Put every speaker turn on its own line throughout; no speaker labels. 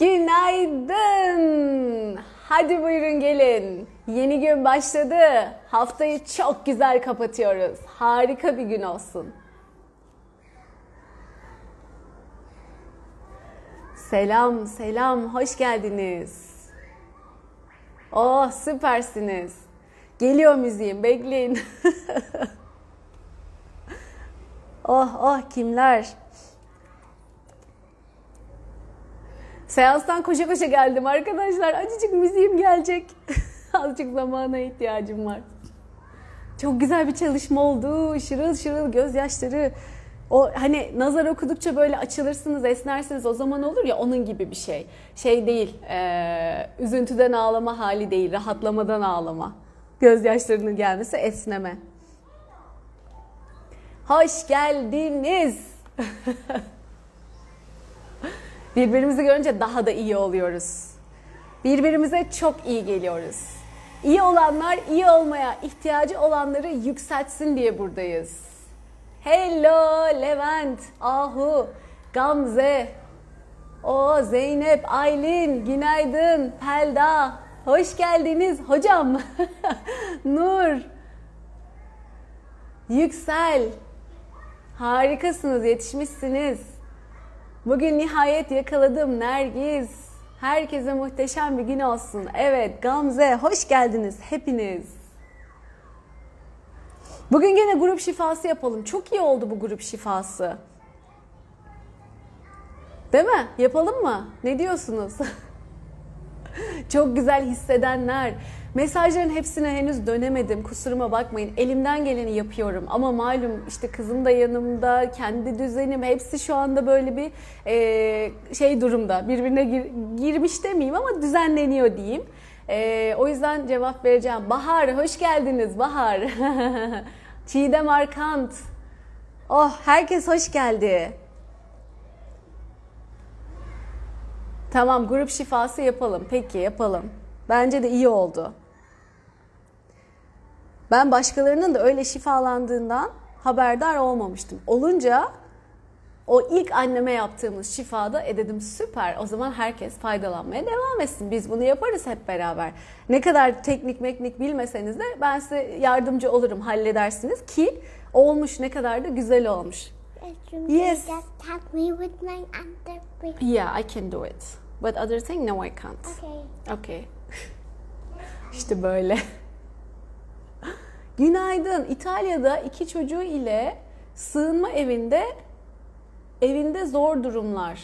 Günaydın. Hadi buyurun gelin. Yeni gün başladı. Haftayı çok güzel kapatıyoruz. Harika bir gün olsun. Selam, selam. Hoş geldiniz. Oh, süpersiniz. Geliyor müziğim. Bekleyin. oh, oh kimler? Seanstan koşa koşa geldim arkadaşlar. Acıcık müziğim gelecek. Azıcık zamana ihtiyacım var. Çok güzel bir çalışma oldu. Şırıl şırıl gözyaşları. O hani nazar okudukça böyle açılırsınız, esnersiniz. O zaman olur ya onun gibi bir şey. Şey değil, e, üzüntüden ağlama hali değil, rahatlamadan ağlama. Gözyaşlarının gelmesi esneme. Hoş geldiniz. Birbirimizi görünce daha da iyi oluyoruz. Birbirimize çok iyi geliyoruz. İyi olanlar iyi olmaya ihtiyacı olanları yükseltsin diye buradayız. Hello Levent, Ahu, Gamze, o Zeynep, Aylin, günaydın, Pelda, hoş geldiniz hocam. Nur, Yüksel, harikasınız, yetişmişsiniz. Bugün nihayet yakaladım Nergiz. Herkese muhteşem bir gün olsun. Evet Gamze hoş geldiniz hepiniz. Bugün gene grup şifası yapalım. Çok iyi oldu bu grup şifası. Değil mi? Yapalım mı? Ne diyorsunuz? Çok güzel hissedenler. Mesajların hepsine henüz dönemedim. Kusuruma bakmayın. Elimden geleni yapıyorum. Ama malum işte kızım da yanımda, kendi düzenim hepsi şu anda böyle bir e, şey durumda. Birbirine gir, girmiş demeyeyim ama düzenleniyor diyeyim. E, o yüzden cevap vereceğim. Bahar, hoş geldiniz Bahar. Çiğdem Arkant. Oh, herkes hoş geldi. Tamam, grup şifası yapalım. Peki, yapalım. Bence de iyi oldu. Ben başkalarının da öyle şifalandığından haberdar olmamıştım. Olunca o ilk anneme yaptığımız şifada e dedim süper o zaman herkes faydalanmaya devam etsin. Biz bunu yaparız hep beraber. Ne kadar teknik meknik bilmeseniz de ben size yardımcı olurum halledersiniz ki olmuş ne kadar da güzel olmuş. Yes. Yeah I can do it. But other thing no I can't.
Okay.
Okay. işte böyle. Günaydın. İtalya'da iki çocuğu ile sığınma evinde evinde zor durumlar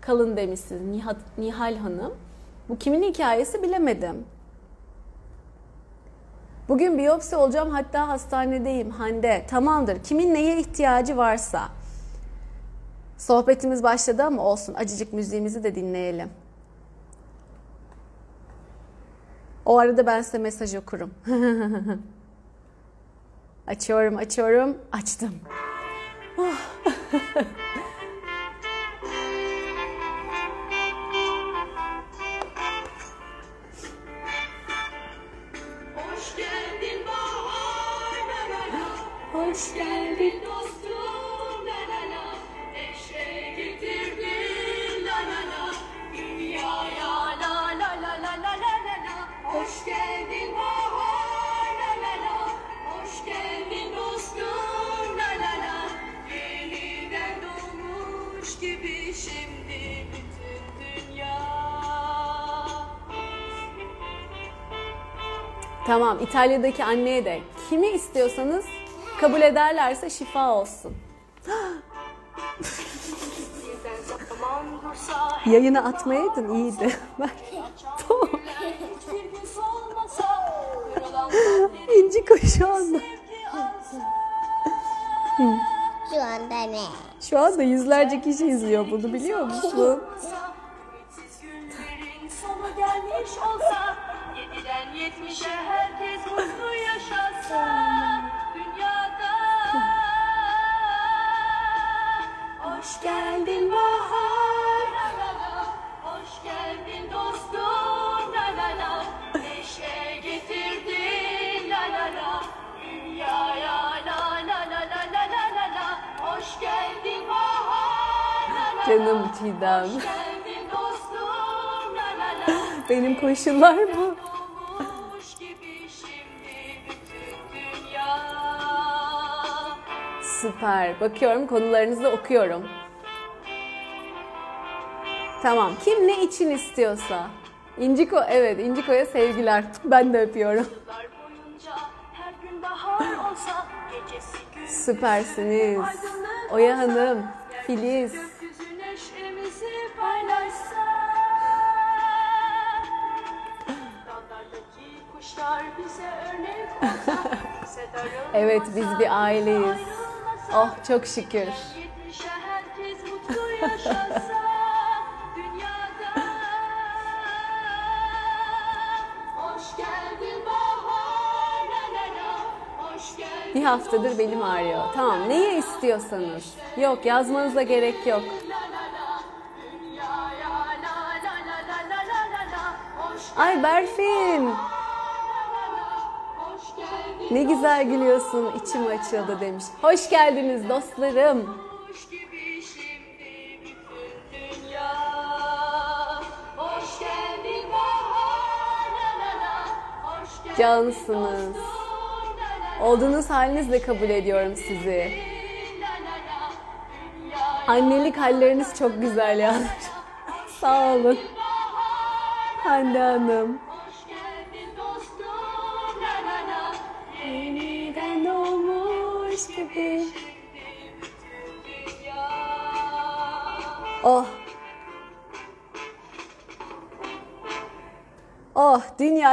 kalın demişsiniz Nihat, Nihal Hanım. Bu kimin hikayesi bilemedim. Bugün biyopsi olacağım hatta hastanedeyim Hande. Tamamdır. Kimin neye ihtiyacı varsa. Sohbetimiz başladı ama olsun. Acıcık müziğimizi de dinleyelim. O arada ben size mesaj okurum. açıyorum, açıyorum. Açtım.
Hoş geldin bahar la la la.
Hoş geldin.
Dostum
Tamam, İtalya'daki anneye de kimi istiyorsanız kabul ederlerse şifa olsun. Yayına atmayaydın iyiydi. Tamam. İnci şu anda.
Şu anda ne?
Şu anda yüzlerce kişi izliyor bunu biliyor musun? Çiğdem. Benim koşullar bu. Süper. Bakıyorum konularınızı okuyorum. Tamam. Kim ne için istiyorsa. İnciko evet İnciko'ya sevgiler. Ben de öpüyorum. Süpersiniz. Oya Hanım, Filiz. Evet biz bir aileyiz. Oh çok şükür. bir haftadır benim ağrıyor. Tamam neyi istiyorsanız. Yok yazmanıza gerek yok. Ay Berfin. Ne güzel gülüyorsun, içim açıldı demiş. Hoş geldiniz dostlarım. Cansınız. Olduğunuz halinizle kabul ediyorum sizi. Annelik halleriniz çok güzel ya. Sağ olun. Hande Hanım.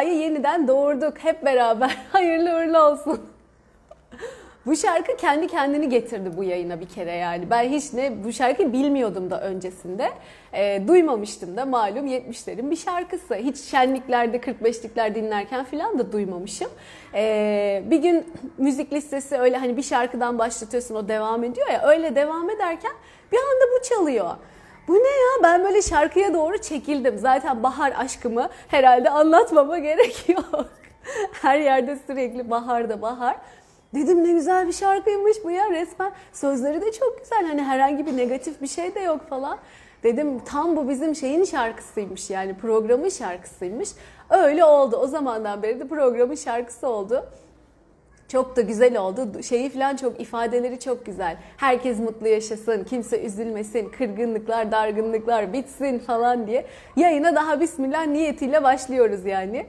Dünyayı yeniden doğurduk hep beraber. Hayırlı uğurlu olsun. Bu şarkı kendi kendini getirdi bu yayına bir kere yani. Ben hiç ne bu şarkıyı bilmiyordum da öncesinde. Ee, duymamıştım da malum 70'lerin bir şarkısı. Hiç şenliklerde 45'likler dinlerken falan da duymamışım. Ee, bir gün müzik listesi öyle hani bir şarkıdan başlatıyorsun o devam ediyor ya. Öyle devam ederken bir anda bu çalıyor. Bu ne ya? Ben böyle şarkıya doğru çekildim. Zaten bahar aşkımı herhalde anlatmama gerek yok. Her yerde sürekli bahar da bahar. Dedim ne güzel bir şarkıymış bu ya resmen. Sözleri de çok güzel. Hani herhangi bir negatif bir şey de yok falan. Dedim tam bu bizim şeyin şarkısıymış yani programın şarkısıymış. Öyle oldu. O zamandan beri de programın şarkısı oldu. Çok da güzel oldu. Şeyi falan çok ifadeleri çok güzel. Herkes mutlu yaşasın, kimse üzülmesin, kırgınlıklar, dargınlıklar bitsin falan diye. Yayına daha bismillah niyetiyle başlıyoruz yani.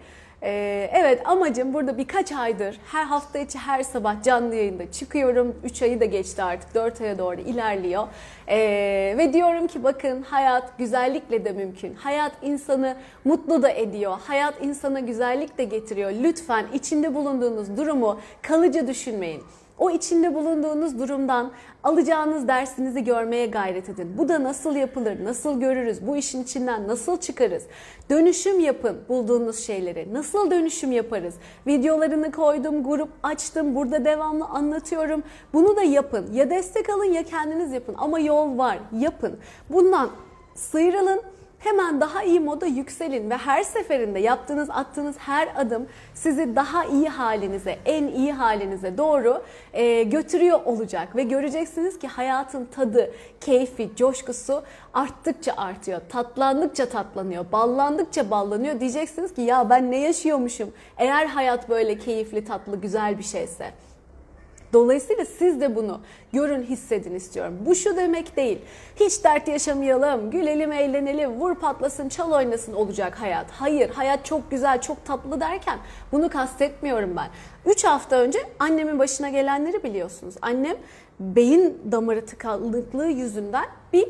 Ee, evet amacım burada birkaç aydır her hafta içi her sabah canlı yayında çıkıyorum. 3 ayı da geçti artık 4 aya doğru ilerliyor. Ee, ve diyorum ki bakın hayat güzellikle de mümkün. Hayat insanı mutlu da ediyor. Hayat insana güzellik de getiriyor. Lütfen içinde bulunduğunuz durumu kalıcı düşünmeyin. O içinde bulunduğunuz durumdan alacağınız dersinizi görmeye gayret edin. Bu da nasıl yapılır, nasıl görürüz, bu işin içinden nasıl çıkarız? Dönüşüm yapın bulduğunuz şeyleri. Nasıl dönüşüm yaparız? Videolarını koydum, grup açtım, burada devamlı anlatıyorum. Bunu da yapın. Ya destek alın ya kendiniz yapın. Ama yol var, yapın. Bundan sıyrılın. Hemen daha iyi moda yükselin ve her seferinde yaptığınız, attığınız her adım sizi daha iyi halinize, en iyi halinize doğru e, götürüyor olacak ve göreceksiniz ki hayatın tadı, keyfi, coşkusu arttıkça artıyor, tatlandıkça tatlanıyor, ballandıkça ballanıyor. Diyeceksiniz ki ya ben ne yaşıyormuşum eğer hayat böyle keyifli, tatlı, güzel bir şeyse. Dolayısıyla siz de bunu görün, hissedin istiyorum. Bu şu demek değil. Hiç dert yaşamayalım, gülelim, eğlenelim, vur patlasın, çal oynasın olacak hayat. Hayır, hayat çok güzel, çok tatlı derken bunu kastetmiyorum ben. 3 hafta önce annemin başına gelenleri biliyorsunuz. Annem beyin damarı tıkanıklığı yüzünden bir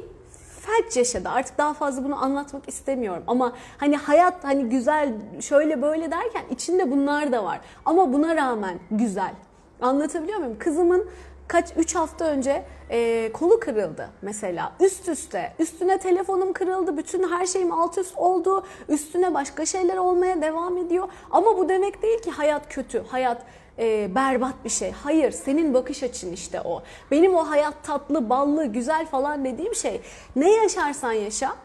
felç yaşadı. Artık daha fazla bunu anlatmak istemiyorum. Ama hani hayat hani güzel şöyle böyle derken içinde bunlar da var. Ama buna rağmen güzel. Anlatabiliyor muyum? Kızımın kaç 3 hafta önce e, kolu kırıldı mesela. Üst üste. Üstüne telefonum kırıldı. Bütün her şeyim alt üst oldu. Üstüne başka şeyler olmaya devam ediyor. Ama bu demek değil ki hayat kötü. Hayat e, berbat bir şey. Hayır senin bakış açın işte o. Benim o hayat tatlı ballı güzel falan dediğim şey ne yaşarsan yaşa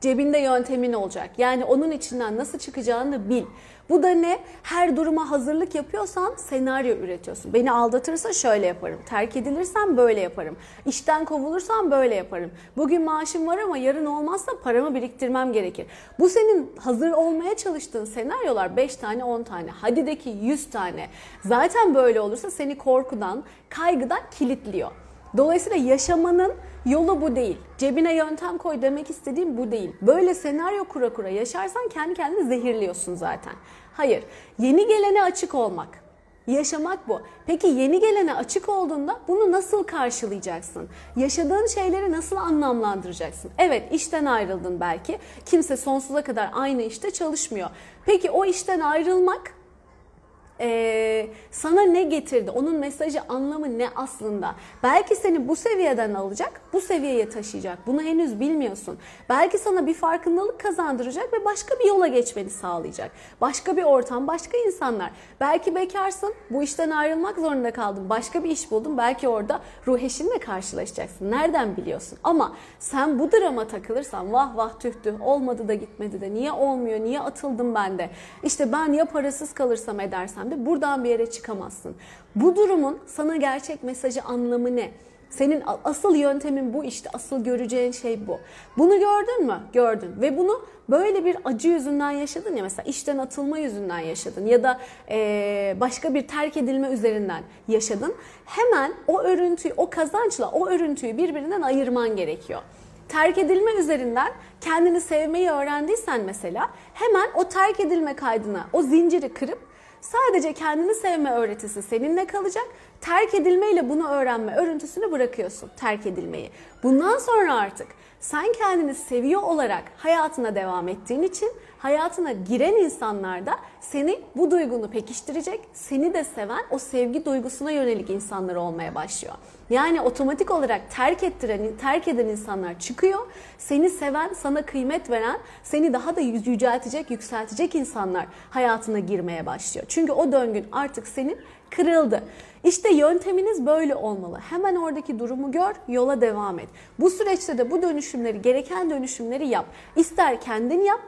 Cebinde yöntemin olacak. Yani onun içinden nasıl çıkacağını bil. Bu da ne? Her duruma hazırlık yapıyorsan senaryo üretiyorsun. Beni aldatırsa şöyle yaparım. Terk edilirsem böyle yaparım. İşten kovulursam böyle yaparım. Bugün maaşım var ama yarın olmazsa paramı biriktirmem gerekir. Bu senin hazır olmaya çalıştığın senaryolar 5 tane 10 tane. Hadi de ki 100 tane. Zaten böyle olursa seni korkudan, kaygıdan kilitliyor. Dolayısıyla yaşamanın yolu bu değil. Cebine yöntem koy demek istediğim bu değil. Böyle senaryo kura kura yaşarsan kendi kendini zehirliyorsun zaten. Hayır. Yeni gelene açık olmak. Yaşamak bu. Peki yeni gelene açık olduğunda bunu nasıl karşılayacaksın? Yaşadığın şeyleri nasıl anlamlandıracaksın? Evet işten ayrıldın belki. Kimse sonsuza kadar aynı işte çalışmıyor. Peki o işten ayrılmak ee, sana ne getirdi? Onun mesajı anlamı ne aslında? Belki seni bu seviyeden alacak, bu seviyeye taşıyacak. Bunu henüz bilmiyorsun. Belki sana bir farkındalık kazandıracak ve başka bir yola geçmeni sağlayacak. Başka bir ortam, başka insanlar. Belki bekarsın, bu işten ayrılmak zorunda kaldın. Başka bir iş buldun. Belki orada ruh eşinle karşılaşacaksın. Nereden biliyorsun? Ama sen bu drama takılırsan vah vah tüh tüh olmadı da gitmedi de niye olmuyor, niye atıldım ben de? İşte ben ya parasız kalırsam edersem de buradan bir yere çıkamazsın. Bu durumun sana gerçek mesajı anlamı ne? Senin asıl yöntemin bu işte, asıl göreceğin şey bu. Bunu gördün mü? Gördün. Ve bunu böyle bir acı yüzünden yaşadın ya mesela işten atılma yüzünden yaşadın ya da e, başka bir terk edilme üzerinden yaşadın. Hemen o örüntüyü, o kazançla o örüntüyü birbirinden ayırman gerekiyor terk edilme üzerinden kendini sevmeyi öğrendiysen mesela hemen o terk edilme kaydına o zinciri kırıp Sadece kendini sevme öğretisi seninle kalacak. Terk edilmeyle bunu öğrenme örüntüsünü bırakıyorsun terk edilmeyi. Bundan sonra artık sen kendini seviyor olarak hayatına devam ettiğin için hayatına giren insanlar da seni bu duygunu pekiştirecek, seni de seven o sevgi duygusuna yönelik insanlar olmaya başlıyor. Yani otomatik olarak terk ettiren, terk eden insanlar çıkıyor. Seni seven, sana kıymet veren, seni daha da yüceltecek, yükseltecek insanlar hayatına girmeye başlıyor. Çünkü o döngün artık senin kırıldı. İşte yönteminiz böyle olmalı. Hemen oradaki durumu gör, yola devam et. Bu süreçte de bu dönüşümleri, gereken dönüşümleri yap. İster kendin yap,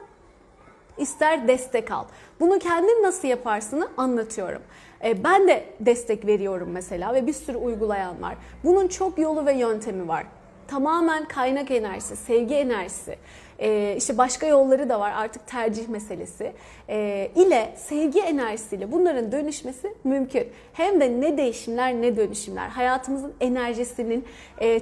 ister destek al. Bunu kendin nasıl yaparsını anlatıyorum. E, ben de destek veriyorum mesela ve bir sürü uygulayan var. Bunun çok yolu ve yöntemi var. Tamamen kaynak enerjisi, sevgi enerjisi, e, işte başka yolları da var artık tercih meselesi e, ile sevgi enerjisiyle bunların dönüşmesi mümkün. Hem de ne değişimler ne dönüşümler. Hayatımızın enerjisinin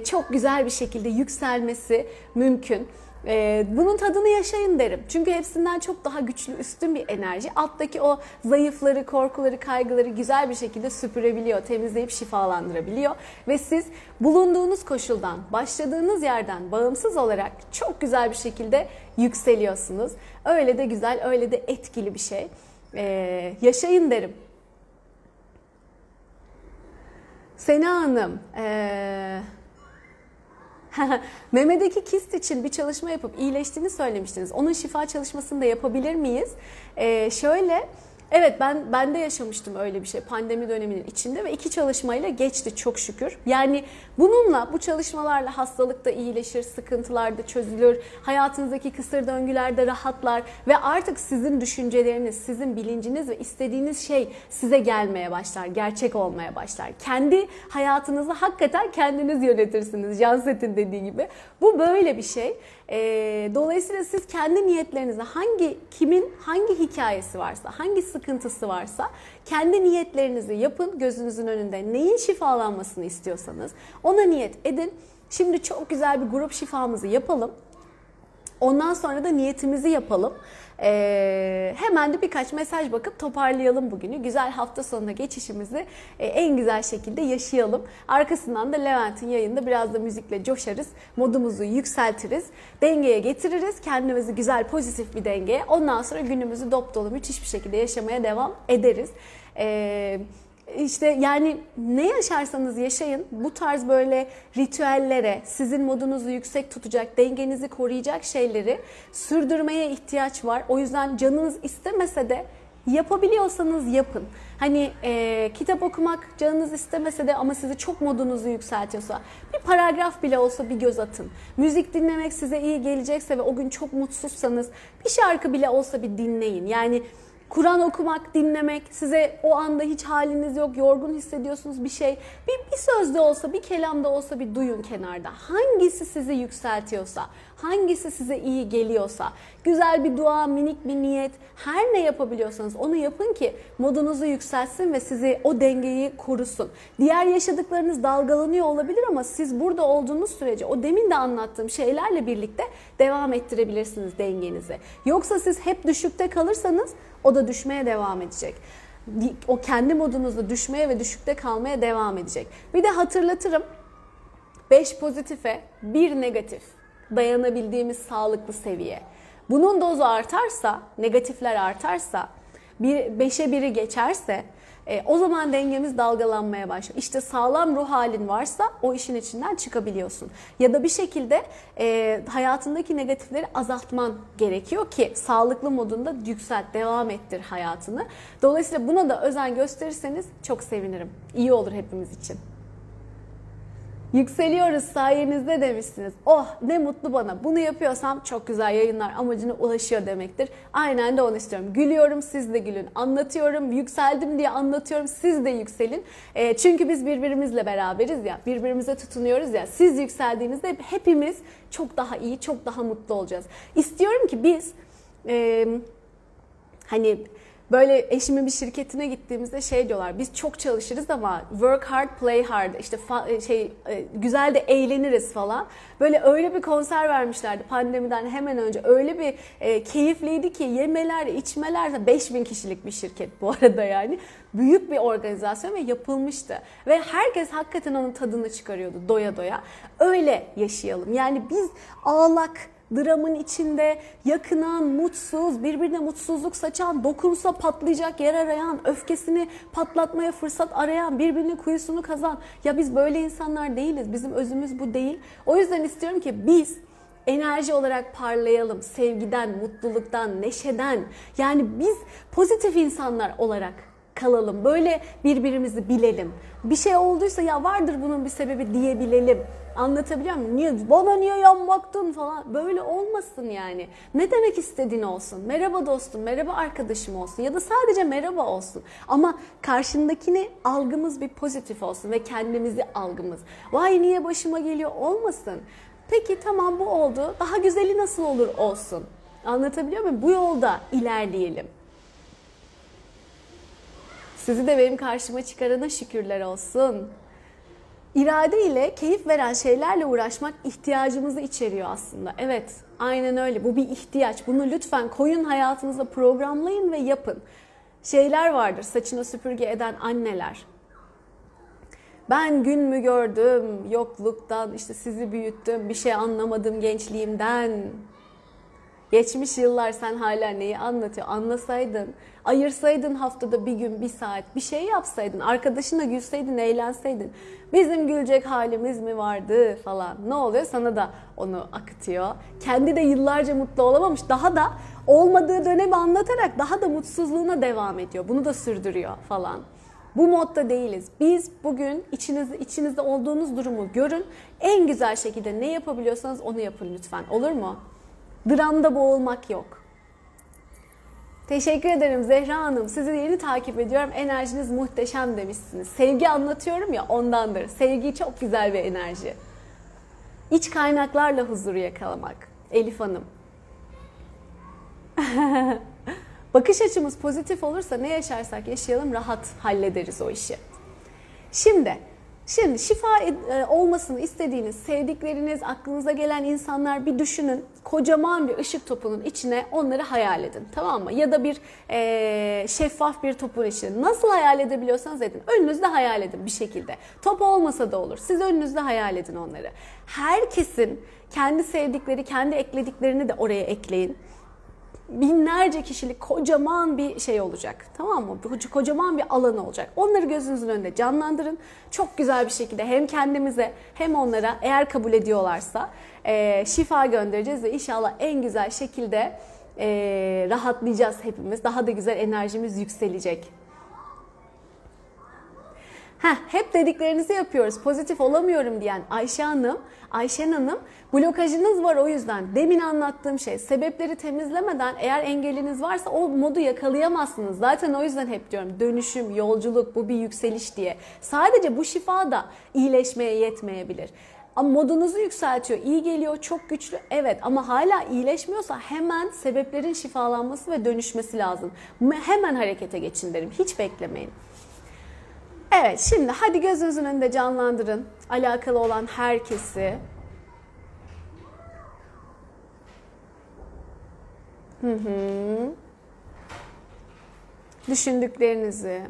çok güzel bir şekilde yükselmesi mümkün. Ee, bunun tadını yaşayın derim. Çünkü hepsinden çok daha güçlü, üstün bir enerji. Alttaki o zayıfları, korkuları, kaygıları güzel bir şekilde süpürebiliyor, temizleyip şifalandırabiliyor. Ve siz bulunduğunuz koşuldan, başladığınız yerden bağımsız olarak çok güzel bir şekilde yükseliyorsunuz. Öyle de güzel, öyle de etkili bir şey. Ee, yaşayın derim. Sena Hanım, ee, Memedeki kist için bir çalışma yapıp iyileştiğini söylemiştiniz. Onun şifa çalışmasını da yapabilir miyiz? Ee, şöyle Evet ben ben de yaşamıştım öyle bir şey pandemi döneminin içinde ve iki çalışmayla geçti çok şükür. Yani bununla bu çalışmalarla hastalık da iyileşir, sıkıntılar da çözülür, hayatınızdaki kısır döngüler de rahatlar ve artık sizin düşünceleriniz, sizin bilinciniz ve istediğiniz şey size gelmeye başlar, gerçek olmaya başlar. Kendi hayatınızı hakikaten kendiniz yönetirsiniz. Janset'in dediği gibi. Bu böyle bir şey. E, dolayısıyla siz kendi niyetlerinize hangi kimin hangi hikayesi varsa, hangi sıkıntısı varsa kendi niyetlerinizi yapın gözünüzün önünde. Neyin şifalanmasını istiyorsanız ona niyet edin. Şimdi çok güzel bir grup şifamızı yapalım. Ondan sonra da niyetimizi yapalım. Ee, hemen de birkaç mesaj bakıp toparlayalım bugünü. Güzel hafta sonuna geçişimizi e, en güzel şekilde yaşayalım. Arkasından da Levent'in yayında biraz da müzikle coşarız. Modumuzu yükseltiriz. Dengeye getiririz. Kendimizi güzel pozitif bir dengeye. Ondan sonra günümüzü dop dolu müthiş bir şekilde yaşamaya devam ederiz. Eee işte yani ne yaşarsanız yaşayın bu tarz böyle ritüellere, sizin modunuzu yüksek tutacak, dengenizi koruyacak şeyleri sürdürmeye ihtiyaç var. O yüzden canınız istemese de yapabiliyorsanız yapın. Hani e, kitap okumak canınız istemese de ama sizi çok modunuzu yükseltiyorsa bir paragraf bile olsa bir göz atın. Müzik dinlemek size iyi gelecekse ve o gün çok mutsuzsanız bir şarkı bile olsa bir dinleyin. Yani Kur'an okumak, dinlemek, size o anda hiç haliniz yok, yorgun hissediyorsunuz bir şey. Bir, bir sözde olsa, bir kelamda olsa bir duyun kenarda. Hangisi sizi yükseltiyorsa, hangisi size iyi geliyorsa, güzel bir dua, minik bir niyet, her ne yapabiliyorsanız onu yapın ki modunuzu yükseltsin ve sizi o dengeyi korusun. Diğer yaşadıklarınız dalgalanıyor olabilir ama siz burada olduğunuz sürece o demin de anlattığım şeylerle birlikte devam ettirebilirsiniz dengenizi. Yoksa siz hep düşükte kalırsanız o da düşmeye devam edecek. O kendi modunuzda düşmeye ve düşükte kalmaya devam edecek. Bir de hatırlatırım 5 pozitife 1 negatif dayanabildiğimiz sağlıklı seviye. Bunun dozu artarsa, negatifler artarsa, bir beşe biri geçerse e, o zaman dengemiz dalgalanmaya başlıyor. İşte sağlam ruh halin varsa o işin içinden çıkabiliyorsun. Ya da bir şekilde e, hayatındaki negatifleri azaltman gerekiyor ki sağlıklı modunda yükselt, devam ettir hayatını. Dolayısıyla buna da özen gösterirseniz çok sevinirim. İyi olur hepimiz için. Yükseliyoruz sayenizde demişsiniz. Oh ne mutlu bana. Bunu yapıyorsam çok güzel yayınlar amacına ulaşıyor demektir. Aynen de onu istiyorum. Gülüyorum siz de gülün. Anlatıyorum yükseldim diye anlatıyorum siz de yükselin. E, çünkü biz birbirimizle beraberiz ya. Birbirimize tutunuyoruz ya. Siz yükseldiğinizde hepimiz çok daha iyi çok daha mutlu olacağız. İstiyorum ki biz e, hani Böyle eşimin bir şirketine gittiğimizde şey diyorlar. Biz çok çalışırız ama work hard, play hard. İşte şey e, güzel de eğleniriz falan. Böyle öyle bir konser vermişlerdi pandemiden hemen önce. Öyle bir e, keyifliydi ki yemeler, içmeler 5000 kişilik bir şirket bu arada yani. Büyük bir organizasyon ve yapılmıştı. Ve herkes hakikaten onun tadını çıkarıyordu doya doya. Öyle yaşayalım. Yani biz ağlak, dramın içinde yakınan, mutsuz, birbirine mutsuzluk saçan, dokunsa patlayacak yer arayan, öfkesini patlatmaya fırsat arayan, birbirinin kuyusunu kazan. Ya biz böyle insanlar değiliz. Bizim özümüz bu değil. O yüzden istiyorum ki biz enerji olarak parlayalım. Sevgiden, mutluluktan, neşeden. Yani biz pozitif insanlar olarak kalalım. Böyle birbirimizi bilelim. Bir şey olduysa ya vardır bunun bir sebebi diyebilelim. Anlatabiliyor muyum? Niye, bana niye yanmaktın falan. Böyle olmasın yani. Ne demek istediğin olsun. Merhaba dostum, merhaba arkadaşım olsun. Ya da sadece merhaba olsun. Ama karşındakini algımız bir pozitif olsun ve kendimizi algımız. Vay niye başıma geliyor olmasın. Peki tamam bu oldu. Daha güzeli nasıl olur olsun. Anlatabiliyor muyum? Bu yolda ilerleyelim. Sizi de benim karşıma çıkarana şükürler olsun. İrade ile keyif veren şeylerle uğraşmak ihtiyacımızı içeriyor aslında. Evet, aynen öyle. Bu bir ihtiyaç. Bunu lütfen koyun hayatınıza programlayın ve yapın. Şeyler vardır saçına süpürge eden anneler. Ben gün mü gördüm yokluktan, işte sizi büyüttüm, bir şey anlamadım gençliğimden. Geçmiş yıllar sen hala neyi anlatıyor? Anlasaydın, ayırsaydın haftada bir gün, bir saat, bir şey yapsaydın, arkadaşına gülseydin, eğlenseydin. Bizim gülecek halimiz mi vardı falan. Ne oluyor? Sana da onu akıtıyor. Kendi de yıllarca mutlu olamamış. Daha da olmadığı dönemi anlatarak daha da mutsuzluğuna devam ediyor. Bunu da sürdürüyor falan. Bu modda değiliz. Biz bugün içinizde, içinizde olduğunuz durumu görün. En güzel şekilde ne yapabiliyorsanız onu yapın lütfen. Olur mu? Dramda boğulmak yok. Teşekkür ederim Zehra Hanım. Sizi yeni takip ediyorum. Enerjiniz muhteşem demişsiniz. Sevgi anlatıyorum ya ondandır. Sevgi çok güzel bir enerji. İç kaynaklarla huzuru yakalamak. Elif Hanım. Bakış açımız pozitif olursa ne yaşarsak yaşayalım rahat hallederiz o işi. Şimdi Şimdi şifa e, olmasını istediğiniz, sevdikleriniz, aklınıza gelen insanlar bir düşünün. Kocaman bir ışık topunun içine onları hayal edin. Tamam mı? Ya da bir e, şeffaf bir topun içine. Nasıl hayal edebiliyorsanız edin. Önünüzde hayal edin bir şekilde. Top olmasa da olur. Siz önünüzde hayal edin onları. Herkesin kendi sevdikleri, kendi eklediklerini de oraya ekleyin binlerce kişilik kocaman bir şey olacak. Tamam mı? Kocaman bir alan olacak. Onları gözünüzün önünde canlandırın. Çok güzel bir şekilde hem kendimize hem onlara eğer kabul ediyorlarsa e, şifa göndereceğiz ve inşallah en güzel şekilde e, rahatlayacağız hepimiz. Daha da güzel enerjimiz yükselecek. Heh, hep dediklerinizi yapıyoruz. Pozitif olamıyorum diyen Ayşe Hanım, Ayşen Hanım blokajınız var o yüzden. Demin anlattığım şey sebepleri temizlemeden eğer engeliniz varsa o modu yakalayamazsınız. Zaten o yüzden hep diyorum dönüşüm, yolculuk bu bir yükseliş diye. Sadece bu şifa da iyileşmeye yetmeyebilir. Ama modunuzu yükseltiyor, iyi geliyor, çok güçlü. Evet ama hala iyileşmiyorsa hemen sebeplerin şifalanması ve dönüşmesi lazım. Hemen harekete geçin derim. Hiç beklemeyin. Evet şimdi hadi gözünüzün önünde canlandırın. Alakalı olan herkesi. Hı hı. Düşündüklerinizi.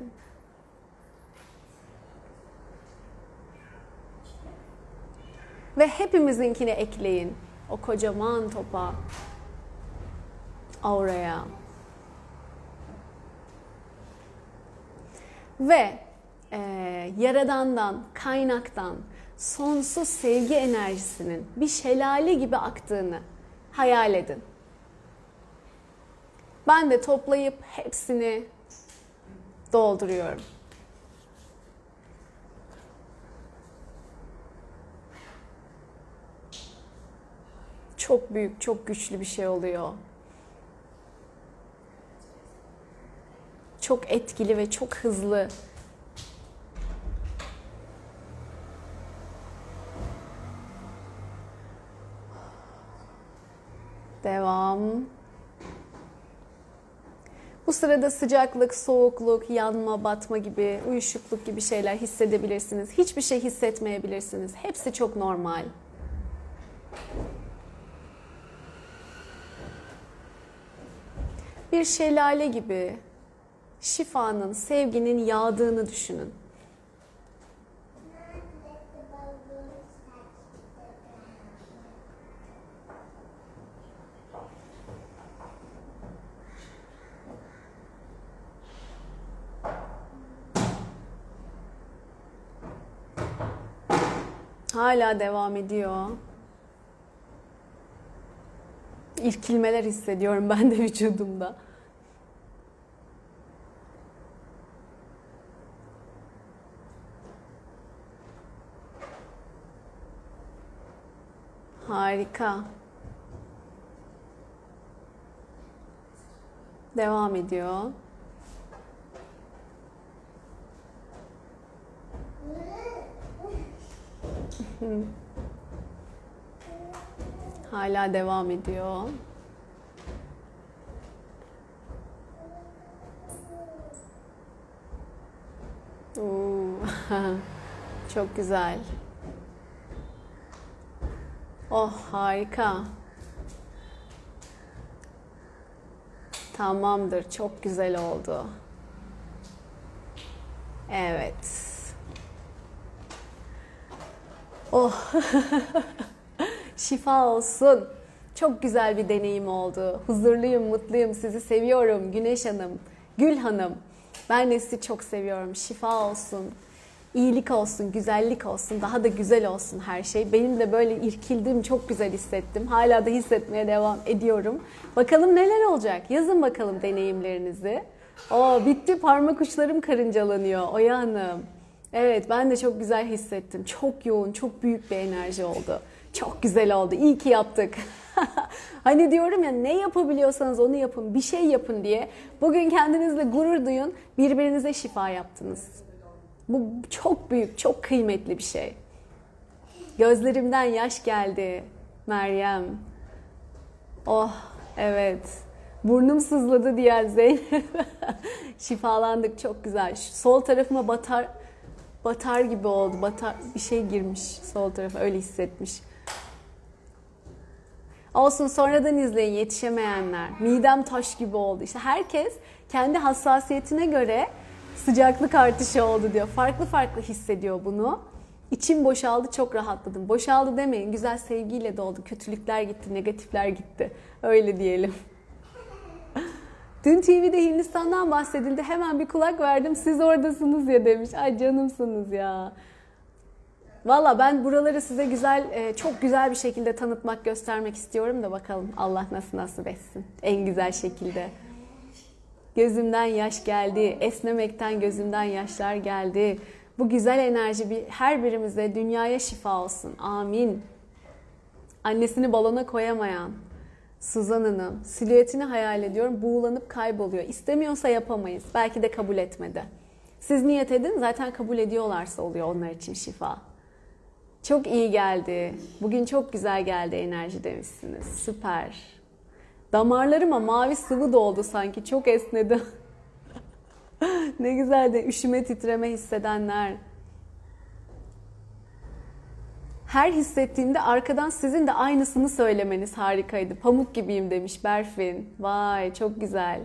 Ve hepimizinkini ekleyin. O kocaman topa. Auraya. Ve e, yaradandan, kaynaktan sonsuz sevgi enerjisinin bir şelale gibi aktığını hayal edin. Ben de toplayıp hepsini dolduruyorum. Çok büyük, çok güçlü bir şey oluyor. Çok etkili ve çok hızlı Devam. Bu sırada sıcaklık, soğukluk, yanma, batma gibi, uyuşukluk gibi şeyler hissedebilirsiniz. Hiçbir şey hissetmeyebilirsiniz. Hepsi çok normal. Bir şelale gibi şifanın, sevginin yağdığını düşünün. Hala devam ediyor. İrkilmeler hissediyorum ben de vücudumda. Harika. Devam ediyor. Hala devam ediyor. Oo, Çok güzel. Oh harika. Tamamdır. Çok güzel oldu. Evet. Oh. Şifa olsun. Çok güzel bir deneyim oldu. Huzurluyum, mutluyum. Sizi seviyorum Güneş Hanım, Gül Hanım. Ben de sizi çok seviyorum. Şifa olsun. iyilik olsun, güzellik olsun, daha da güzel olsun her şey. Benim de böyle irkildim, çok güzel hissettim. Hala da hissetmeye devam ediyorum. Bakalım neler olacak? Yazın bakalım deneyimlerinizi. Oo, bitti parmak uçlarım karıncalanıyor Oya Hanım. Evet ben de çok güzel hissettim. Çok yoğun, çok büyük bir enerji oldu. Çok güzel oldu. İyi ki yaptık. hani diyorum ya ne yapabiliyorsanız onu yapın. Bir şey yapın diye. Bugün kendinizle gurur duyun. Birbirinize şifa yaptınız. Bu çok büyük, çok kıymetli bir şey. Gözlerimden yaş geldi Meryem. Oh evet. Burnum sızladı diğer Zeynep. Şifalandık çok güzel. Sol tarafıma batar batar gibi oldu. Batar bir şey girmiş sol tarafa öyle hissetmiş. Olsun sonradan izleyin yetişemeyenler. Midem taş gibi oldu. İşte herkes kendi hassasiyetine göre sıcaklık artışı oldu diyor. Farklı farklı hissediyor bunu. İçim boşaldı, çok rahatladım. Boşaldı demeyin, güzel sevgiyle doldu. Kötülükler gitti, negatifler gitti. Öyle diyelim. Dün TV'de Hindistan'dan bahsedildi. Hemen bir kulak verdim. Siz oradasınız ya demiş. Ay canımsınız ya. Valla ben buraları size güzel, e, çok güzel bir şekilde tanıtmak, göstermek istiyorum da bakalım Allah nasıl nasip etsin. En güzel şekilde. Gözümden yaş geldi, esnemekten gözümden yaşlar geldi. Bu güzel enerji bir, her birimize dünyaya şifa olsun. Amin. Annesini balona koyamayan Suzan Hanım, silüetini hayal ediyorum, buğulanıp kayboluyor. İstemiyorsa yapamayız. Belki de kabul etmedi. Siz niyet edin, zaten kabul ediyorlarsa oluyor onlar için şifa. Çok iyi geldi. Bugün çok güzel geldi enerji demişsiniz. Süper. Damarlarıma mavi sıvı doldu sanki. Çok esnedi. ne güzel de üşüme titreme hissedenler. Her hissettiğimde arkadan sizin de aynısını söylemeniz harikaydı. Pamuk gibiyim demiş Berfin. Vay çok güzel.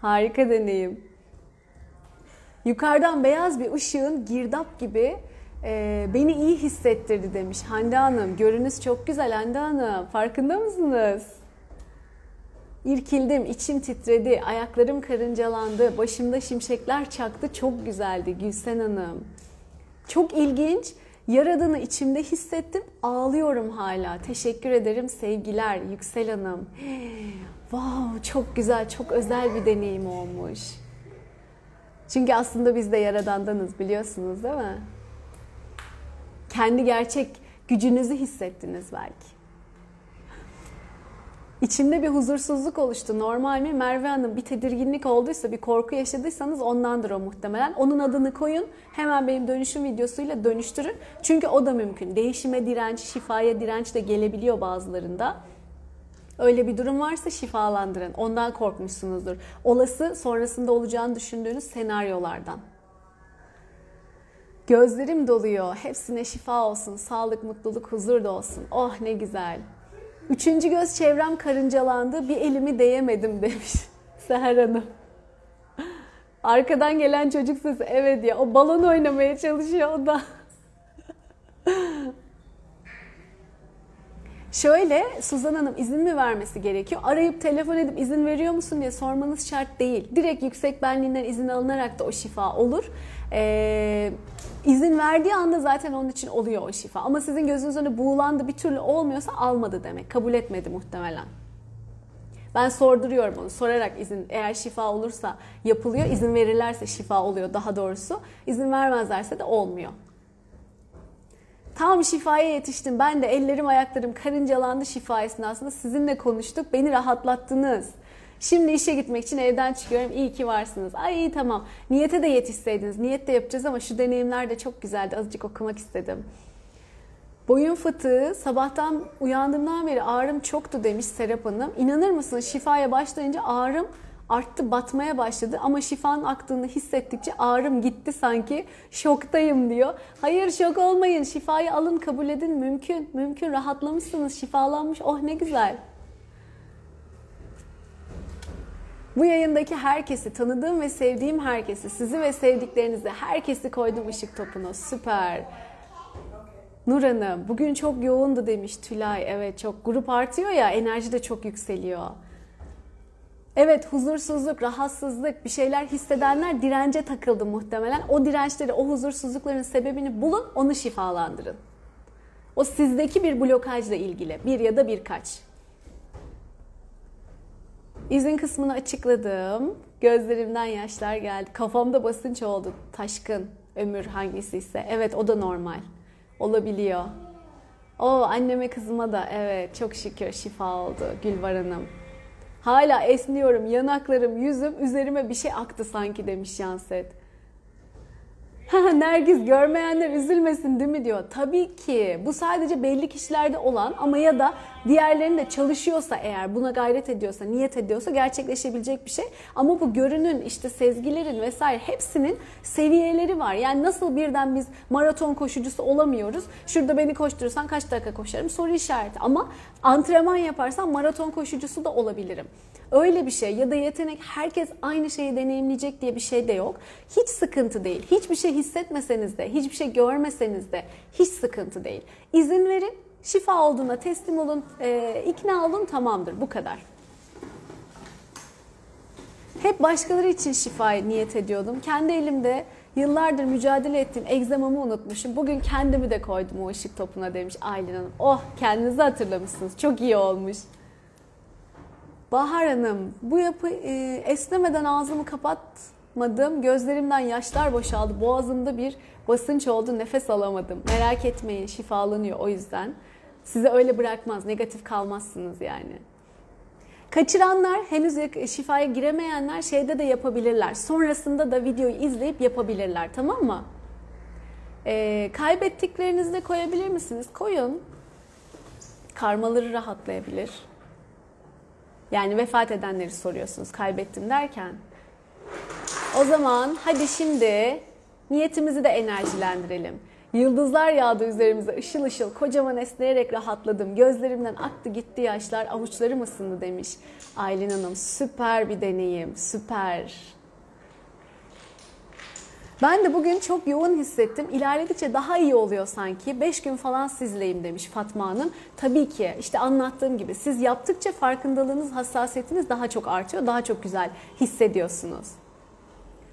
Harika deneyim. Yukarıdan beyaz bir ışığın girdap gibi e, beni iyi hissettirdi demiş Hande Hanım. Görünüz çok güzel Hande Hanım. Farkında mısınız? İrkildim, içim titredi, ayaklarım karıncalandı, başımda şimşekler çaktı. Çok güzeldi Gülsen Hanım. Çok ilginç. Yaradığını içimde hissettim. Ağlıyorum hala. Teşekkür ederim. Sevgiler Yüksel Hanım. Wow, çok güzel, çok özel bir deneyim olmuş. Çünkü aslında biz de yaradandanız biliyorsunuz değil mi? Kendi gerçek gücünüzü hissettiniz belki. İçimde bir huzursuzluk oluştu. Normal mi? Merve Hanım bir tedirginlik olduysa, bir korku yaşadıysanız ondandır o muhtemelen. Onun adını koyun. Hemen benim dönüşüm videosuyla dönüştürün. Çünkü o da mümkün. Değişime direnç, şifaya direnç de gelebiliyor bazılarında. Öyle bir durum varsa şifalandırın. Ondan korkmuşsunuzdur. Olası sonrasında olacağını düşündüğünüz senaryolardan. Gözlerim doluyor. Hepsine şifa olsun. Sağlık, mutluluk, huzur da olsun. Oh ne güzel. Üçüncü göz çevrem karıncalandı. Bir elimi değemedim demiş Seher Hanım. Arkadan gelen çocuk sesi. Evet ya o balon oynamaya çalışıyor o da. Şöyle Suzan Hanım izin mi vermesi gerekiyor? Arayıp telefon edip izin veriyor musun diye sormanız şart değil. Direkt yüksek benliğinden izin alınarak da o şifa olur. Ee, izin verdiği anda zaten onun için oluyor o şifa. Ama sizin gözünüz önünde buğulandı bir türlü olmuyorsa almadı demek. Kabul etmedi muhtemelen. Ben sorduruyorum onu. Sorarak izin eğer şifa olursa yapılıyor. izin verirlerse şifa oluyor daha doğrusu. İzin vermezlerse de olmuyor. Tam şifaya yetiştim. Ben de ellerim ayaklarım karıncalandı şifa esnasında. Sizinle konuştuk. Beni rahatlattınız. Şimdi işe gitmek için evden çıkıyorum. İyi ki varsınız. Ay iyi tamam. Niyete de yetişseydiniz. Niyet de yapacağız ama şu deneyimler de çok güzeldi. Azıcık okumak istedim. Boyun fıtığı sabahtan uyandığımdan beri ağrım çoktu demiş Serap Hanım. İnanır mısınız şifaya başlayınca ağrım arttı batmaya başladı ama şifanın aktığını hissettikçe ağrım gitti sanki şoktayım diyor. Hayır şok olmayın şifayı alın kabul edin mümkün mümkün rahatlamışsınız şifalanmış oh ne güzel. Bu yayındaki herkesi, tanıdığım ve sevdiğim herkesi, sizi ve sevdiklerinizi, herkesi koydum ışık topuna. Süper. Nur Hanım, bugün çok yoğundu demiş Tülay. Evet çok. Grup artıyor ya, enerji de çok yükseliyor. Evet huzursuzluk, rahatsızlık, bir şeyler hissedenler dirence takıldı muhtemelen. O dirençleri, o huzursuzlukların sebebini bulun, onu şifalandırın. O sizdeki bir blokajla ilgili. Bir ya da birkaç. İzin kısmını açıkladım. Gözlerimden yaşlar geldi. Kafamda basınç oldu. Taşkın, ömür hangisi ise. Evet o da normal. Olabiliyor. O anneme kızıma da evet çok şükür şifa oldu Gülvar Hanım. Hala esniyorum, yanaklarım, yüzüm üzerime bir şey aktı sanki demiş Yanset. Nergis görmeyenler üzülmesin değil mi diyor. Tabii ki bu sadece belli kişilerde olan ama ya da diğerlerinde çalışıyorsa eğer buna gayret ediyorsa, niyet ediyorsa gerçekleşebilecek bir şey. Ama bu görünün işte sezgilerin vesaire hepsinin seviyeleri var. Yani nasıl birden biz maraton koşucusu olamıyoruz. Şurada beni koşturursan kaç dakika koşarım soru işareti. Ama antrenman yaparsan maraton koşucusu da olabilirim. Öyle bir şey ya da yetenek herkes aynı şeyi deneyimleyecek diye bir şey de yok. Hiç sıkıntı değil. Hiçbir şey hissetmeseniz de, hiçbir şey görmeseniz de hiç sıkıntı değil. İzin verin, şifa olduğuna teslim olun, e, ikna olun tamamdır bu kadar. Hep başkaları için şifayı niyet ediyordum. Kendi elimde yıllardır mücadele ettiğim egzamamı unutmuşum. Bugün kendimi de koydum o ışık topuna demiş Aylin Hanım. Oh kendinizi hatırlamışsınız. Çok iyi olmuş. Bahar Hanım bu yapı e, esnemeden ağzımı kapat yapmadım. Gözlerimden yaşlar boşaldı. Boğazımda bir basınç oldu. Nefes alamadım. Merak etmeyin şifalanıyor o yüzden. Size öyle bırakmaz. Negatif kalmazsınız yani. Kaçıranlar, henüz şifaya giremeyenler şeyde de yapabilirler. Sonrasında da videoyu izleyip yapabilirler. Tamam mı? Ee, kaybettiklerinizi de koyabilir misiniz? Koyun. Karmaları rahatlayabilir. Yani vefat edenleri soruyorsunuz kaybettim derken. O zaman hadi şimdi niyetimizi de enerjilendirelim. Yıldızlar yağdı üzerimize ışıl ışıl kocaman esneyerek rahatladım. Gözlerimden aktı gitti yaşlar avuçlarım ısındı demiş Aylin Hanım. Süper bir deneyim süper. Ben de bugün çok yoğun hissettim. İlerledikçe daha iyi oluyor sanki. 5 gün falan sizleyim demiş Fatma Hanım. Tabii ki işte anlattığım gibi siz yaptıkça farkındalığınız, hassasiyetiniz daha çok artıyor. Daha çok güzel hissediyorsunuz.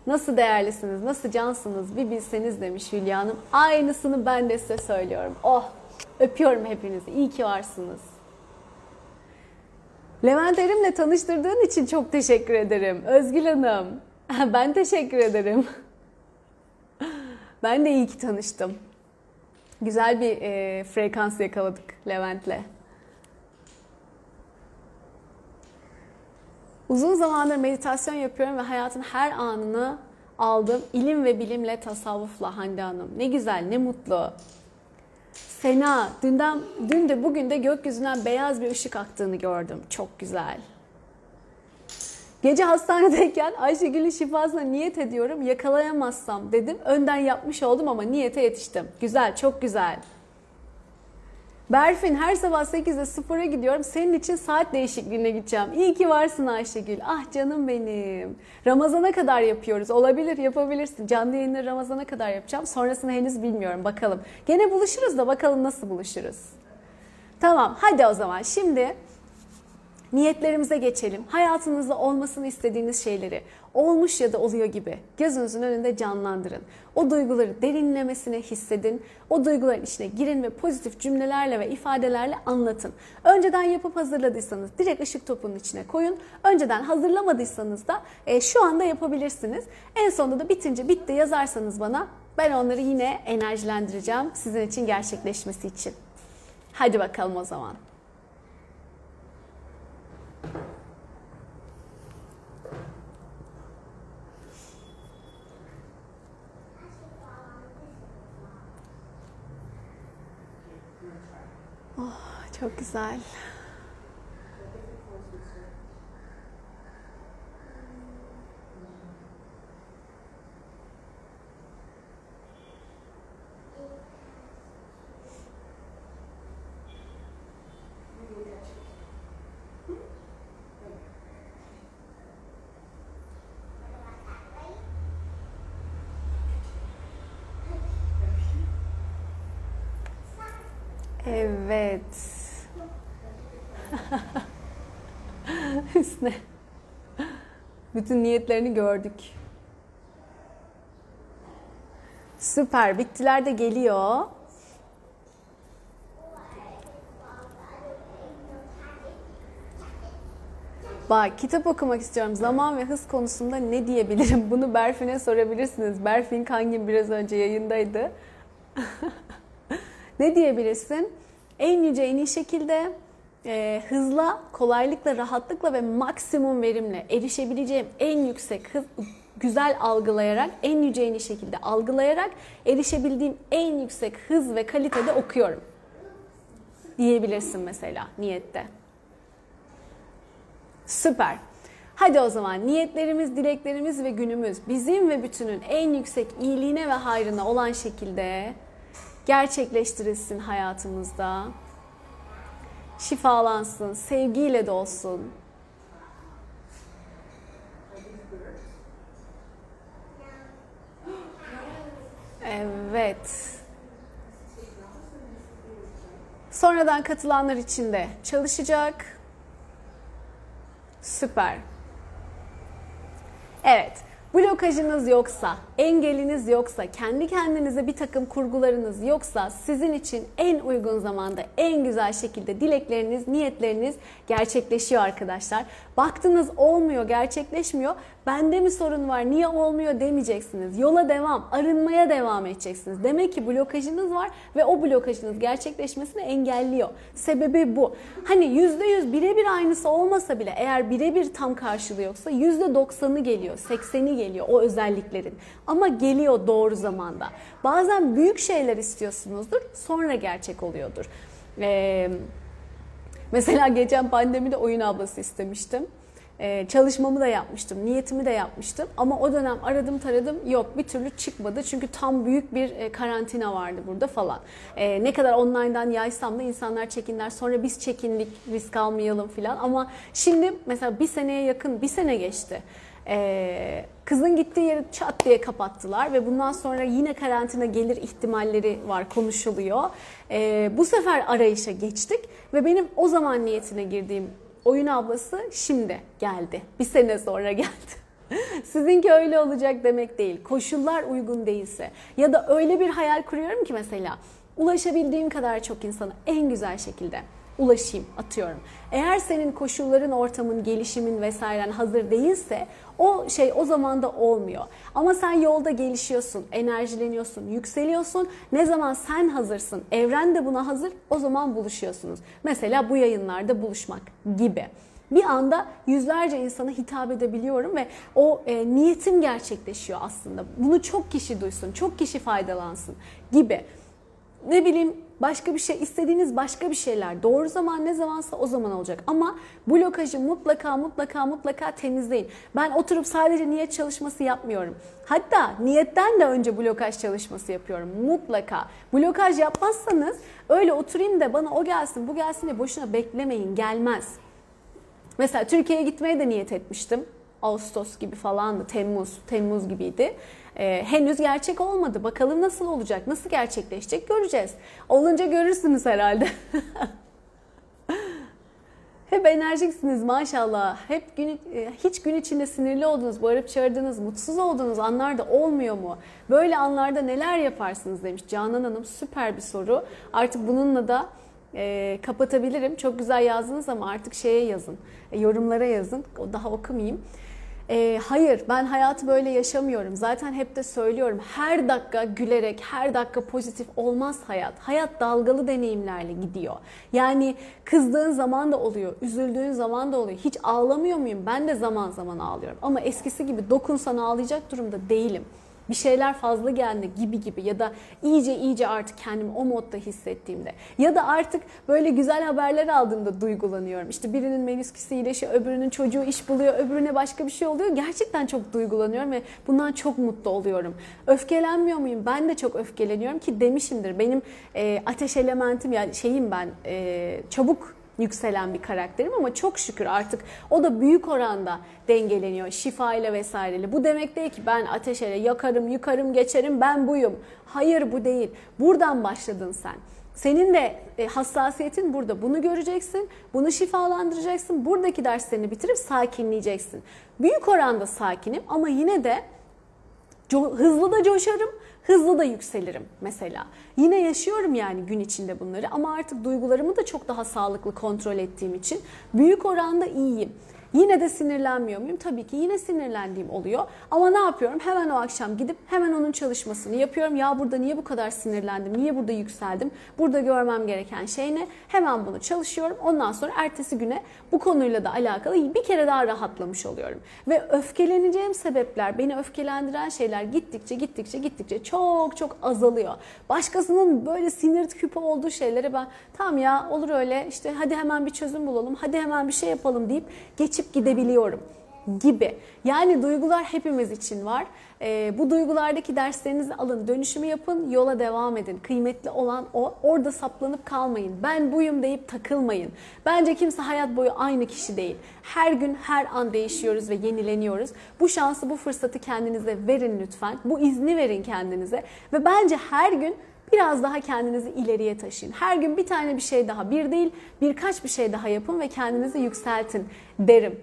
Nasıl değerlisiniz, nasıl cansınız bir bilseniz demiş Hülya Hanım. Aynısını ben de size söylüyorum. Oh öpüyorum hepinizi. İyi ki varsınız. Levent Erim'le tanıştırdığın için çok teşekkür ederim. Özgül Hanım. Ben teşekkür ederim. Ben de iyi ki tanıştım. Güzel bir e, frekans yakaladık Levent'le. Uzun zamandır meditasyon yapıyorum ve hayatın her anını aldım. İlim ve bilimle, tasavvufla Hande Hanım. Ne güzel, ne mutlu. Sena, dünden, dün de bugün de gökyüzünden beyaz bir ışık aktığını gördüm. Çok güzel. Gece hastanedeyken Ayşegül'ün şifasına niyet ediyorum. Yakalayamazsam dedim. Önden yapmış oldum ama niyete yetiştim. Güzel, çok güzel. Berfin her sabah 8'de 0'a gidiyorum. Senin için saat değişikliğine gideceğim. İyi ki varsın Ayşegül. Ah canım benim. Ramazana kadar yapıyoruz. Olabilir yapabilirsin. Canlı yayınları Ramazana kadar yapacağım. Sonrasını henüz bilmiyorum. Bakalım. Gene buluşuruz da bakalım nasıl buluşuruz. Tamam hadi o zaman. Şimdi niyetlerimize geçelim. Hayatınızda olmasını istediğiniz şeyleri olmuş ya da oluyor gibi gözünüzün önünde canlandırın. O duyguları derinlemesine hissedin. O duyguların içine girin ve pozitif cümlelerle ve ifadelerle anlatın. Önceden yapıp hazırladıysanız direkt ışık topunun içine koyun. Önceden hazırlamadıysanız da e, şu anda yapabilirsiniz. En sonunda da bitince bitti yazarsanız bana ben onları yine enerjilendireceğim sizin için gerçekleşmesi için. Hadi bakalım o zaman. Oh, çok güzel. Evet. Hüsnü. Bütün niyetlerini gördük. Süper. Bittiler de geliyor. Bak kitap okumak istiyorum. Zaman ve hız konusunda ne diyebilirim? Bunu Berfin'e sorabilirsiniz. Berfin Kangin biraz önce yayındaydı. ne diyebilirsin? En yüce, en iyi şekilde e, hızla, kolaylıkla, rahatlıkla ve maksimum verimle erişebileceğim en yüksek hız, güzel algılayarak, en yüce, en iyi şekilde algılayarak erişebildiğim en yüksek hız ve kalitede okuyorum. Diyebilirsin mesela niyette. Süper. Hadi o zaman niyetlerimiz, dileklerimiz ve günümüz bizim ve bütünün en yüksek iyiliğine ve hayrına olan şekilde gerçekleştirilsin hayatımızda. Şifalansın, sevgiyle dolsun. Evet. Sonradan katılanlar için de çalışacak. Süper. Evet. Blokajınız yoksa, engeliniz yoksa, kendi kendinize bir takım kurgularınız yoksa sizin için en uygun zamanda, en güzel şekilde dilekleriniz, niyetleriniz gerçekleşiyor arkadaşlar. Baktınız olmuyor, gerçekleşmiyor. Bende mi sorun var? Niye olmuyor demeyeceksiniz. Yola devam, arınmaya devam edeceksiniz. Demek ki blokajınız var ve o blokajınız gerçekleşmesini engelliyor. Sebebi bu. Hani %100 birebir aynısı olmasa bile eğer birebir tam karşılığı yoksa %90'ı geliyor, 80'i geliyor o özelliklerin. Ama geliyor doğru zamanda. Bazen büyük şeyler istiyorsunuzdur, sonra gerçek oluyordur. Ee, mesela geçen pandemide oyun ablası istemiştim. Ee, çalışmamı da yapmıştım, niyetimi de yapmıştım. Ama o dönem aradım taradım yok bir türlü çıkmadı. Çünkü tam büyük bir e, karantina vardı burada falan. Ee, ne kadar online'dan yaysam da insanlar çekinler. Sonra biz çekindik risk almayalım falan. Ama şimdi mesela bir seneye yakın bir sene geçti. Ee, kızın gittiği yeri çat diye kapattılar ve bundan sonra yine karantina gelir ihtimalleri var konuşuluyor. Ee, bu sefer arayışa geçtik ve benim o zaman niyetine girdiğim oyun ablası şimdi geldi. Bir sene sonra geldi. Sizinki öyle olacak demek değil. Koşullar uygun değilse ya da öyle bir hayal kuruyorum ki mesela ulaşabildiğim kadar çok insana en güzel şekilde ulaşayım atıyorum. Eğer senin koşulların, ortamın, gelişimin vesairen hazır değilse o şey o zaman da olmuyor. Ama sen yolda gelişiyorsun, enerjileniyorsun, yükseliyorsun. Ne zaman sen hazırsın, evren de buna hazır o zaman buluşuyorsunuz. Mesela bu yayınlarda buluşmak gibi. Bir anda yüzlerce insana hitap edebiliyorum ve o e, niyetim gerçekleşiyor aslında. Bunu çok kişi duysun, çok kişi faydalansın gibi ne bileyim başka bir şey istediğiniz başka bir şeyler doğru zaman ne zamansa o zaman olacak ama blokajı mutlaka mutlaka mutlaka temizleyin. Ben oturup sadece niyet çalışması yapmıyorum. Hatta niyetten de önce blokaj çalışması yapıyorum mutlaka. Blokaj yapmazsanız öyle oturayım da bana o gelsin bu gelsin diye boşuna beklemeyin gelmez. Mesela Türkiye'ye gitmeye de niyet etmiştim. Ağustos gibi falandı, Temmuz, Temmuz gibiydi. Ee, henüz gerçek olmadı. Bakalım nasıl olacak, nasıl gerçekleşecek göreceğiz. Olunca görürsünüz herhalde. Hep enerjiksiniz maşallah. Hep gün, e, hiç gün içinde sinirli oldunuz, bağırıp çağırdınız, mutsuz olduğunuz anlarda olmuyor mu? Böyle anlarda neler yaparsınız demiş Canan Hanım. Süper bir soru. Artık bununla da e, kapatabilirim. Çok güzel yazdınız ama artık şeye yazın. E, yorumlara yazın. O daha okumayayım. E, hayır ben hayatı böyle yaşamıyorum. Zaten hep de söylüyorum. Her dakika gülerek, her dakika pozitif olmaz hayat. Hayat dalgalı deneyimlerle gidiyor. Yani kızdığın zaman da oluyor, üzüldüğün zaman da oluyor. Hiç ağlamıyor muyum? Ben de zaman zaman ağlıyorum. Ama eskisi gibi dokunsan ağlayacak durumda değilim bir şeyler fazla geldi gibi gibi ya da iyice iyice artık kendimi o modda hissettiğimde ya da artık böyle güzel haberler aldığımda duygulanıyorum. İşte birinin menisküsü iyileşiyor, öbürünün çocuğu iş buluyor, öbürüne başka bir şey oluyor. Gerçekten çok duygulanıyorum ve bundan çok mutlu oluyorum. Öfkelenmiyor muyum? Ben de çok öfkeleniyorum ki demişimdir. Benim e, ateş elementim yani şeyim ben e, çabuk yükselen bir karakterim ama çok şükür artık o da büyük oranda dengeleniyor şifayla vesaireyle. Bu demek değil ki ben ateşele yakarım, yukarım, geçerim ben buyum. Hayır bu değil. Buradan başladın sen. Senin de e, hassasiyetin burada. Bunu göreceksin, bunu şifalandıracaksın. Buradaki derslerini bitirip sakinleyeceksin. Büyük oranda sakinim ama yine de hızlı da coşarım, hızlı da yükselirim mesela. Yine yaşıyorum yani gün içinde bunları ama artık duygularımı da çok daha sağlıklı kontrol ettiğim için büyük oranda iyiyim. Yine de sinirlenmiyor muyum? Tabii ki yine sinirlendiğim oluyor. Ama ne yapıyorum? Hemen o akşam gidip hemen onun çalışmasını yapıyorum. Ya burada niye bu kadar sinirlendim? Niye burada yükseldim? Burada görmem gereken şey ne? Hemen bunu çalışıyorum. Ondan sonra ertesi güne bu konuyla da alakalı bir kere daha rahatlamış oluyorum. Ve öfkeleneceğim sebepler, beni öfkelendiren şeyler gittikçe gittikçe gittikçe çok çok azalıyor. Başkasının böyle sinir küpü olduğu şeylere ben tamam ya olur öyle işte hadi hemen bir çözüm bulalım, hadi hemen bir şey yapalım deyip geçip gidebiliyorum gibi. Yani duygular hepimiz için var. E, bu duygulardaki derslerinizi alın, dönüşümü yapın, yola devam edin. Kıymetli olan o. Orada saplanıp kalmayın. Ben buyum deyip takılmayın. Bence kimse hayat boyu aynı kişi değil. Her gün, her an değişiyoruz ve yenileniyoruz. Bu şansı, bu fırsatı kendinize verin lütfen. Bu izni verin kendinize. Ve bence her gün biraz daha kendinizi ileriye taşıyın. Her gün bir tane bir şey daha, bir değil birkaç bir şey daha yapın ve kendinizi yükseltin derim.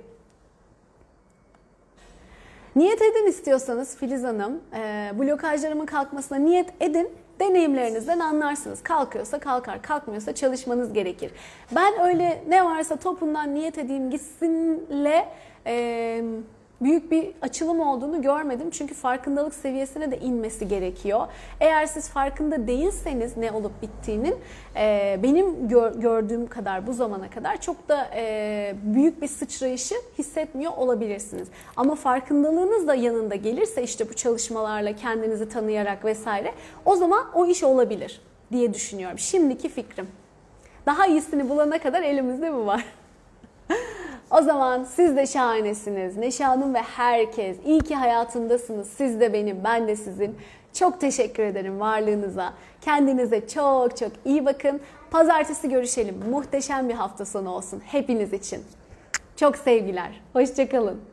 Niyet edin istiyorsanız Filiz Hanım, e, blokajlarımın kalkmasına niyet edin. Deneyimlerinizden anlarsınız. Kalkıyorsa kalkar, kalkmıyorsa çalışmanız gerekir. Ben öyle ne varsa topundan niyet edeyim gitsinle e, büyük bir açılım olduğunu görmedim. Çünkü farkındalık seviyesine de inmesi gerekiyor. Eğer siz farkında değilseniz ne olup bittiğinin e, benim gör- gördüğüm kadar bu zamana kadar çok da e, büyük bir sıçrayışı hissetmiyor olabilirsiniz. Ama farkındalığınız da yanında gelirse işte bu çalışmalarla kendinizi tanıyarak vesaire o zaman o iş olabilir diye düşünüyorum. Şimdiki fikrim. Daha iyisini bulana kadar elimizde bu var. O zaman siz de şahanesiniz. Neşe Hanım ve herkes. İyi ki hayatımdasınız. Siz de benim, ben de sizin. Çok teşekkür ederim varlığınıza. Kendinize çok çok iyi bakın. Pazartesi görüşelim. Muhteşem bir hafta sonu olsun hepiniz için. Çok sevgiler. Hoşçakalın.